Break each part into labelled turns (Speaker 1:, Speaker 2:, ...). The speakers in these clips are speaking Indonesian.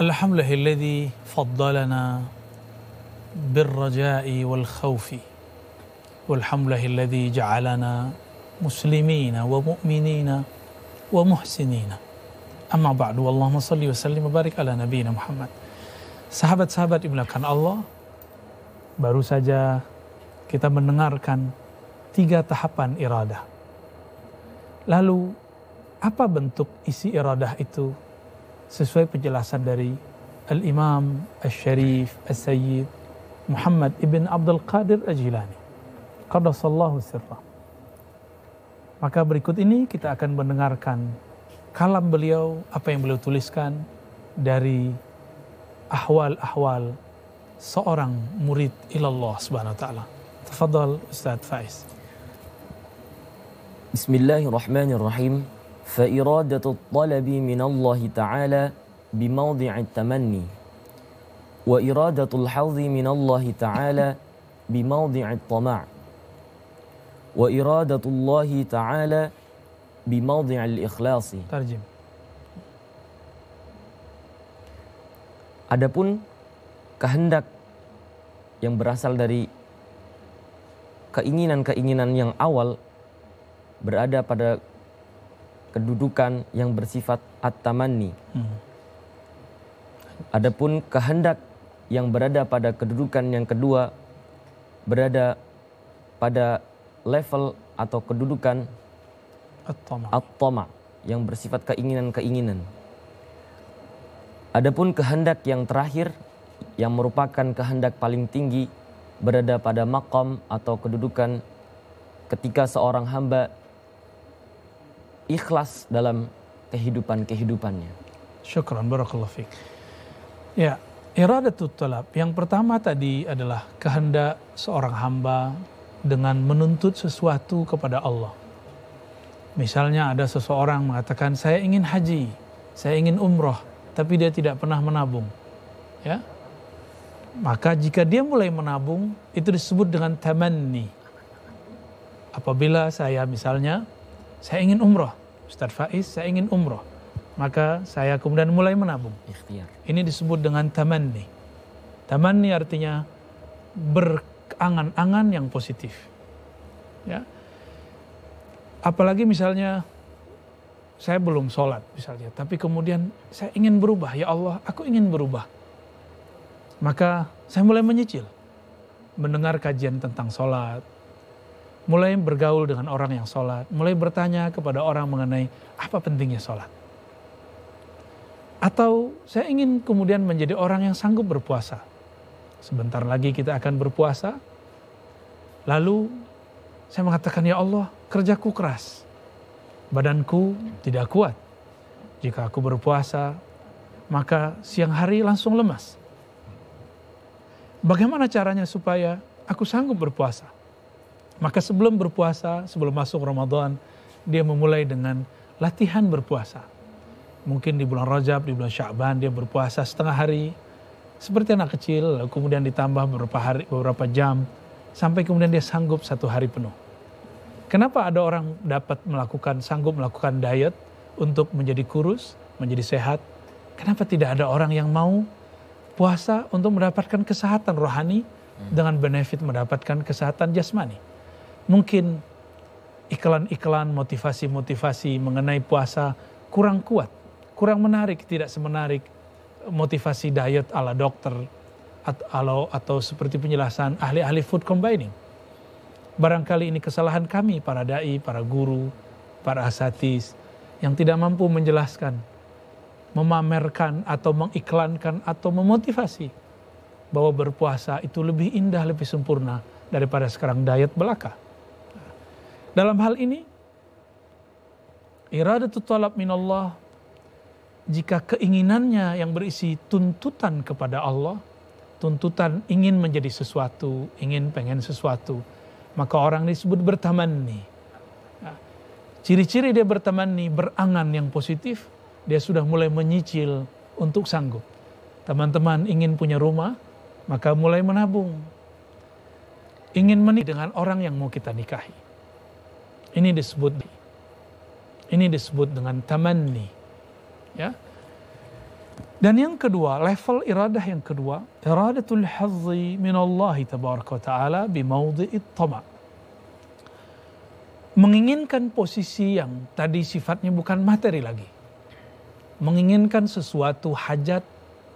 Speaker 1: الحمد لله الذي فضلنا بالرجاء والخوف والحمد لله الذي جعلنا مسلمين ومؤمنين ومحسنين أما بعد اللهم صل وسلم وبارك على نبينا Muhammad Sahabat-sahabat dimulakan Allah Baru saja kita mendengarkan tiga tahapan iradah Lalu apa bentuk isi iradah itu sesuai penjelasan dari Al-Imam Al-Sharif Al-Sayyid Muhammad Ibn Abdul Qadir Al-Jilani. Qadasallahu sirrah. Maka berikut ini kita akan mendengarkan kalam beliau apa yang beliau tuliskan dari ahwal-ahwal seorang murid ilallah subhanahu wa ta'ala. Tafadhal Ustaz Faiz.
Speaker 2: Bismillahirrahmanirrahim فإرادة الطلب من الله تعالى بموضع التمني وإرادة الحظ من الله تعالى بموضع الطمع وإرادة الله تعالى بموضع الإخلاص
Speaker 1: ترجم
Speaker 2: Adapun kehendak yang berasal dari keinginan-keinginan yang awal berada pada kedudukan yang bersifat at-tamanni. Hmm. Adapun kehendak yang berada pada kedudukan yang kedua berada pada level atau kedudukan at-tama yang bersifat keinginan-keinginan. Adapun kehendak yang terakhir yang merupakan kehendak paling tinggi berada pada makom atau kedudukan ketika seorang hamba ikhlas dalam kehidupan-kehidupannya.
Speaker 1: Syukran, barakallahu fiqh. Ya, iradatut talab. Yang pertama tadi adalah kehendak seorang hamba dengan menuntut sesuatu kepada Allah. Misalnya ada seseorang mengatakan saya ingin haji, saya ingin umroh, tapi dia tidak pernah menabung. Ya. Maka jika dia mulai menabung, itu disebut dengan tamanni. Apabila saya misalnya saya ingin umroh. Ustaz Faiz, saya ingin umroh. Maka saya kemudian mulai menabung. Ikhtiar. Ini disebut dengan tamanni. Tamanni artinya berangan-angan yang positif. Ya. Apalagi misalnya saya belum sholat misalnya, tapi kemudian saya ingin berubah. Ya Allah, aku ingin berubah. Maka saya mulai menyicil. Mendengar kajian tentang sholat, mulai bergaul dengan orang yang sholat, mulai bertanya kepada orang mengenai apa pentingnya sholat. Atau saya ingin kemudian menjadi orang yang sanggup berpuasa. Sebentar lagi kita akan berpuasa. Lalu saya mengatakan, ya Allah kerjaku keras. Badanku tidak kuat. Jika aku berpuasa, maka siang hari langsung lemas. Bagaimana caranya supaya aku sanggup berpuasa? Maka sebelum berpuasa, sebelum masuk Ramadan, dia memulai dengan latihan berpuasa. Mungkin di bulan Rajab, di bulan Syaban dia berpuasa setengah hari, seperti anak kecil, kemudian ditambah beberapa hari, beberapa jam, sampai kemudian dia sanggup satu hari penuh. Kenapa ada orang dapat melakukan, sanggup melakukan diet untuk menjadi kurus, menjadi sehat? Kenapa tidak ada orang yang mau puasa untuk mendapatkan kesehatan rohani dengan benefit mendapatkan kesehatan jasmani? Mungkin iklan-iklan motivasi-motivasi mengenai puasa kurang kuat, kurang menarik, tidak semenarik motivasi diet ala dokter atau, atau seperti penjelasan ahli-ahli food combining. Barangkali ini kesalahan kami para dai, para guru, para asatis yang tidak mampu menjelaskan, memamerkan atau mengiklankan atau memotivasi bahwa berpuasa itu lebih indah, lebih sempurna daripada sekarang diet belaka. Dalam hal ini, iradatul talab minallah, jika keinginannya yang berisi tuntutan kepada Allah, tuntutan ingin menjadi sesuatu, ingin pengen sesuatu, maka orang disebut bertamanni. Nah, ciri-ciri dia bertamanni, berangan yang positif, dia sudah mulai menyicil untuk sanggup. Teman-teman ingin punya rumah, maka mulai menabung. Ingin menikah dengan orang yang mau kita nikahi ini disebut ini disebut dengan tamanni. Ya. Dan yang kedua, level iradah yang kedua, iradatul hazzi minallahi tabaraka wa ta'ala bimaudhi'it tama. Menginginkan posisi yang tadi sifatnya bukan materi lagi. Menginginkan sesuatu hajat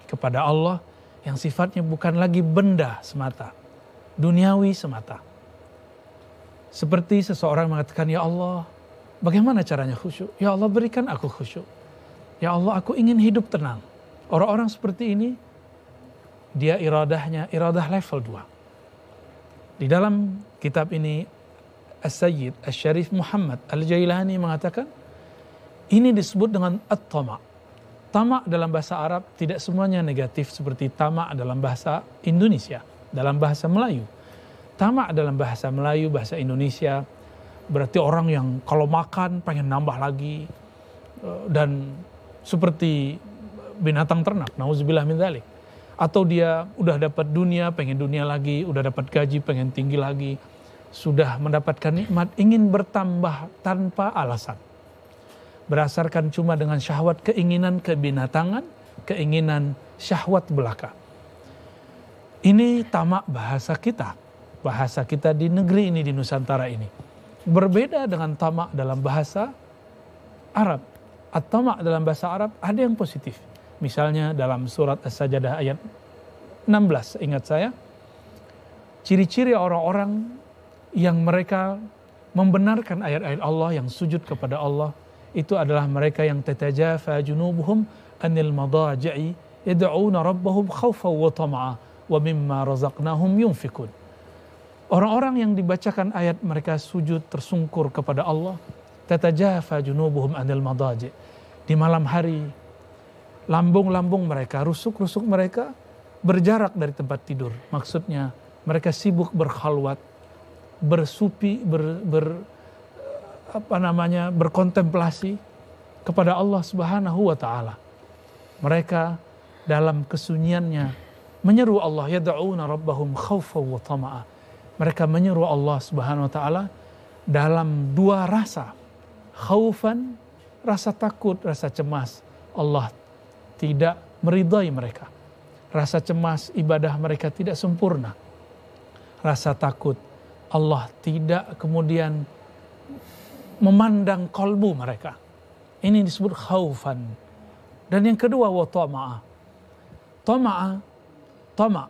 Speaker 1: kepada Allah yang sifatnya bukan lagi benda semata, duniawi semata. Seperti seseorang mengatakan, "Ya Allah, bagaimana caranya khusyuk? Ya Allah, berikan aku khusyuk. Ya Allah, aku ingin hidup tenang." Orang-orang seperti ini dia iradahnya iradah level 2. Di dalam kitab ini As-Sayyid As-Syarif Muhammad Al-Jailani mengatakan ini disebut dengan at-tama. Tama dalam bahasa Arab tidak semuanya negatif seperti tama dalam bahasa Indonesia, dalam bahasa Melayu. Tama dalam bahasa Melayu, bahasa Indonesia berarti orang yang kalau makan pengen nambah lagi eh, dan seperti binatang ternak, nauzubillah min dzalik. Atau dia udah dapat dunia, pengen dunia lagi, udah dapat gaji, pengen tinggi lagi, sudah mendapatkan nikmat, ingin bertambah tanpa alasan. Berdasarkan cuma dengan syahwat keinginan kebinatangan, keinginan syahwat belaka. Ini tamak bahasa kita, bahasa kita di negeri ini, di Nusantara ini. Berbeda dengan tamak dalam bahasa Arab. At-tamak dalam bahasa Arab ada yang positif Misalnya dalam surat As-Sajadah ayat 16, ingat saya, ciri-ciri orang-orang yang mereka membenarkan ayat-ayat Allah yang sujud kepada Allah itu adalah mereka yang tatajafa junubuhum anil madaji'i yad'una rabbahum khawfan wa tama'a wa mimma razaqnahum yunfikun. Orang-orang yang dibacakan ayat mereka sujud tersungkur kepada Allah tatajafa junubuhum anil madaji' di malam hari lambung-lambung mereka, rusuk-rusuk mereka berjarak dari tempat tidur. Maksudnya mereka sibuk berkhalwat, bersupi, ber, ber apa namanya, berkontemplasi kepada Allah Subhanahu wa taala. Mereka dalam kesunyiannya menyeru Allah yad'una rabbahum khaufan wa tama'a. Mereka menyeru Allah Subhanahu wa taala dalam dua rasa. Khaufan rasa takut, rasa cemas. Allah tidak meridai mereka. Rasa cemas ibadah mereka tidak sempurna. Rasa takut Allah tidak kemudian memandang kolbu mereka. Ini disebut khaufan. Dan yang kedua wa tama'a. Tama'a, tama'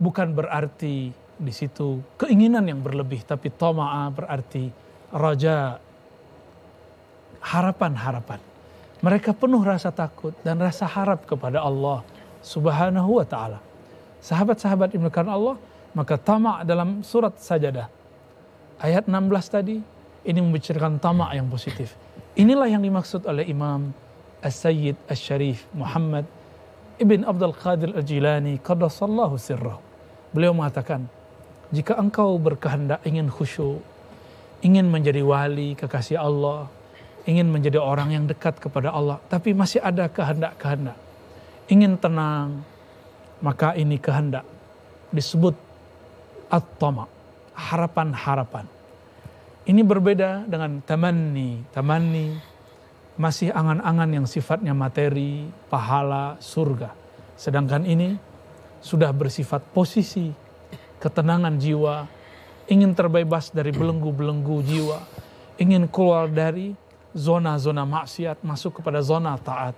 Speaker 1: bukan berarti di situ keinginan yang berlebih, tapi tama'a berarti raja, harapan-harapan. Mereka penuh rasa takut dan rasa harap kepada Allah Subhanahu wa taala. Sahabat-sahabat dimulakan Allah, maka tamak dalam surat Sajadah ayat 16 tadi ini membicarakan tamak yang positif. Inilah yang dimaksud oleh Imam As-Sayyid As-Syarif Muhammad Ibn Abdul Qadir Al-Jilani qaddasallahu sirrah. Beliau mengatakan, jika engkau berkehendak ingin khusyuk, ingin menjadi wali kekasih Allah, ingin menjadi orang yang dekat kepada Allah, tapi masih ada kehendak-kehendak. Ingin tenang, maka ini kehendak disebut at-tama, harapan-harapan. Ini berbeda dengan tamanni. Tamanni masih angan-angan yang sifatnya materi, pahala, surga. Sedangkan ini sudah bersifat posisi, ketenangan jiwa, ingin terbebas dari belenggu-belenggu jiwa, ingin keluar dari zona-zona maksiat masuk kepada zona taat.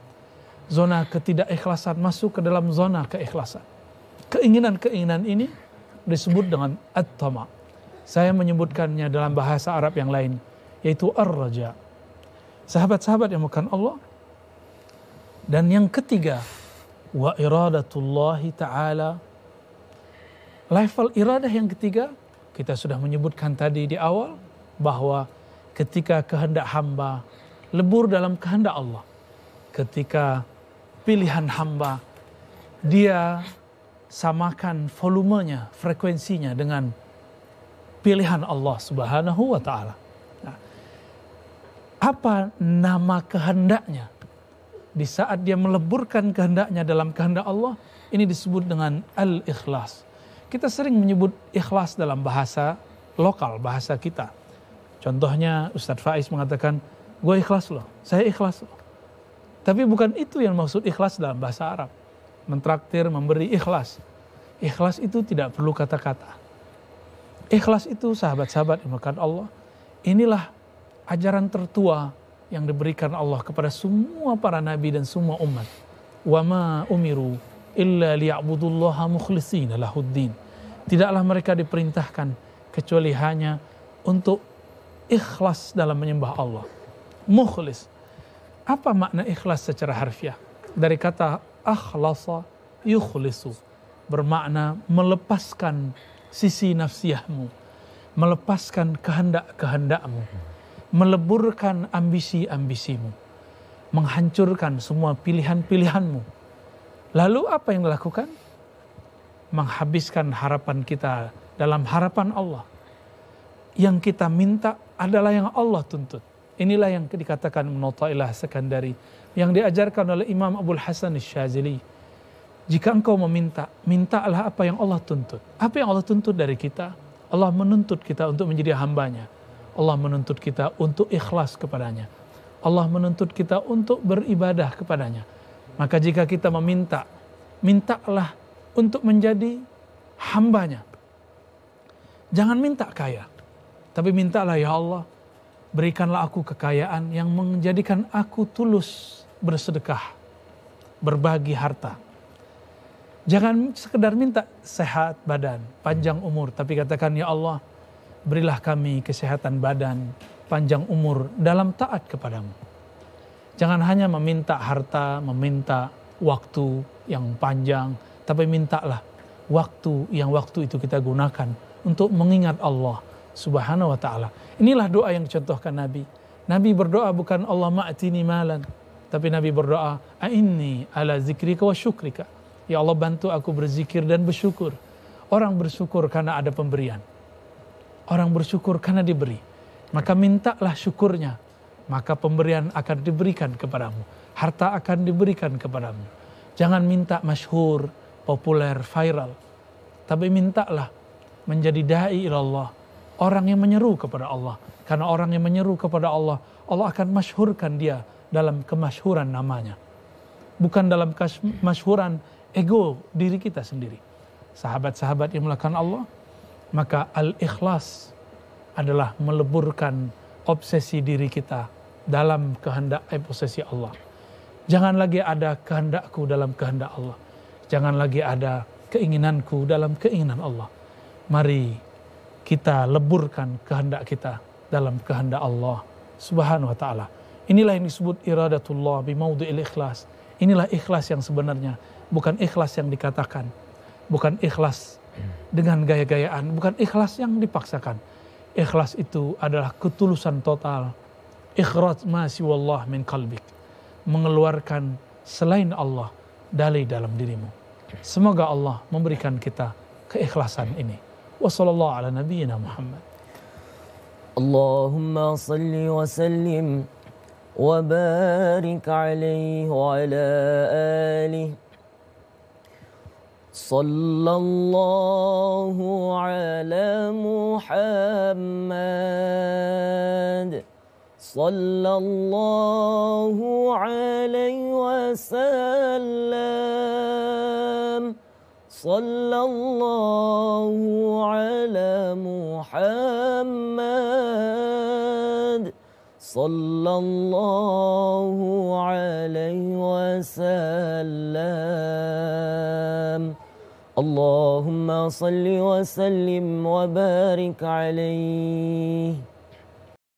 Speaker 1: Zona ketidakikhlasan masuk ke dalam zona keikhlasan. Keinginan-keinginan ini disebut dengan at-tama. Saya menyebutkannya dalam bahasa Arab yang lain, yaitu ar-raja. Sahabat-sahabat yang bukan Allah. Dan yang ketiga, wa iradatullahi ta'ala. Level iradah yang ketiga, kita sudah menyebutkan tadi di awal, bahwa ketika kehendak hamba lebur dalam kehendak Allah. Ketika pilihan hamba dia samakan volumenya, frekuensinya dengan pilihan Allah Subhanahu wa taala. Nah, apa nama kehendaknya? Di saat dia meleburkan kehendaknya dalam kehendak Allah, ini disebut dengan al-ikhlas. Kita sering menyebut ikhlas dalam bahasa lokal, bahasa kita. Contohnya Ustadz Faiz mengatakan, gue ikhlas loh, saya ikhlas loh. Tapi bukan itu yang maksud ikhlas dalam bahasa Arab. Mentraktir, memberi ikhlas. Ikhlas itu tidak perlu kata-kata. Ikhlas itu sahabat-sahabat yang Allah. Inilah ajaran tertua yang diberikan Allah kepada semua para nabi dan semua umat. Wa ma umiru illa liya'budullaha mukhlishina lahuddin. Tidaklah mereka diperintahkan kecuali hanya untuk ikhlas dalam menyembah Allah. Mukhlis. Apa makna ikhlas secara harfiah? Dari kata akhlasa yukhlisu. Bermakna melepaskan sisi nafsiyahmu. Melepaskan kehendak-kehendakmu. Meleburkan ambisi-ambisimu. Menghancurkan semua pilihan-pilihanmu. Lalu apa yang dilakukan? Menghabiskan harapan kita dalam harapan Allah. Yang kita minta adalah yang Allah tuntut. Inilah yang dikatakan Munotailah Sekandari yang diajarkan oleh Imam Abdul Hasan Syazili. Jika engkau meminta, mintalah apa yang Allah tuntut. Apa yang Allah tuntut dari kita? Allah menuntut kita untuk menjadi hambanya. Allah menuntut kita untuk ikhlas kepadanya. Allah menuntut kita untuk beribadah kepadanya. Maka jika kita meminta, mintalah untuk menjadi hambanya. Jangan minta kaya, tapi mintalah ya Allah, berikanlah aku kekayaan yang menjadikan aku tulus bersedekah, berbagi harta. Jangan sekedar minta sehat badan, panjang umur, tapi katakan ya Allah, berilah kami kesehatan badan, panjang umur dalam taat kepadamu. Jangan hanya meminta harta, meminta waktu yang panjang, tapi mintalah waktu yang waktu itu kita gunakan untuk mengingat Allah Subhanahu wa taala. Inilah doa yang dicontohkan Nabi. Nabi berdoa bukan Allah ma'tini malan, tapi Nabi berdoa, "A'inni ala zikrika wa syukrika." Ya Allah bantu aku berzikir dan bersyukur. Orang bersyukur karena ada pemberian. Orang bersyukur karena diberi. Maka mintalah syukurnya maka pemberian akan diberikan kepadamu. Harta akan diberikan kepadamu. Jangan minta masyhur, populer, viral. Tapi mintalah menjadi da'i Allah. Orang yang menyeru kepada Allah. Karena orang yang menyeru kepada Allah, Allah akan masyhurkan dia dalam kemasyhuran namanya. Bukan dalam kemasyhuran ego diri kita sendiri. Sahabat-sahabat yang melakukan Allah, maka al-ikhlas adalah meleburkan obsesi diri kita dalam kehendak eh, posesi Allah. Jangan lagi ada kehendakku dalam kehendak Allah. Jangan lagi ada keinginanku dalam keinginan Allah. Mari kita leburkan kehendak kita dalam kehendak Allah Subhanahu wa taala. Inilah yang disebut iradatullah bimaudi'il ikhlas. Inilah ikhlas yang sebenarnya, bukan ikhlas yang dikatakan, bukan ikhlas dengan gaya-gayaan, bukan ikhlas yang dipaksakan. Ikhlas itu adalah ketulusan total ikhraj ma siwallah min qalbik mengeluarkan selain Allah dari dalam dirimu semoga Allah memberikan kita keikhlasan ini wa sallallahu ala nabiyyina Muhammad
Speaker 2: Allahumma salli wa sallim wa barik alaihi wa ala alihi صلى الله على محمد صلى الله عليه وسلم. صلى الله على محمد. صلى الله عليه وسلم. اللهم صل وسلم وبارك عليه.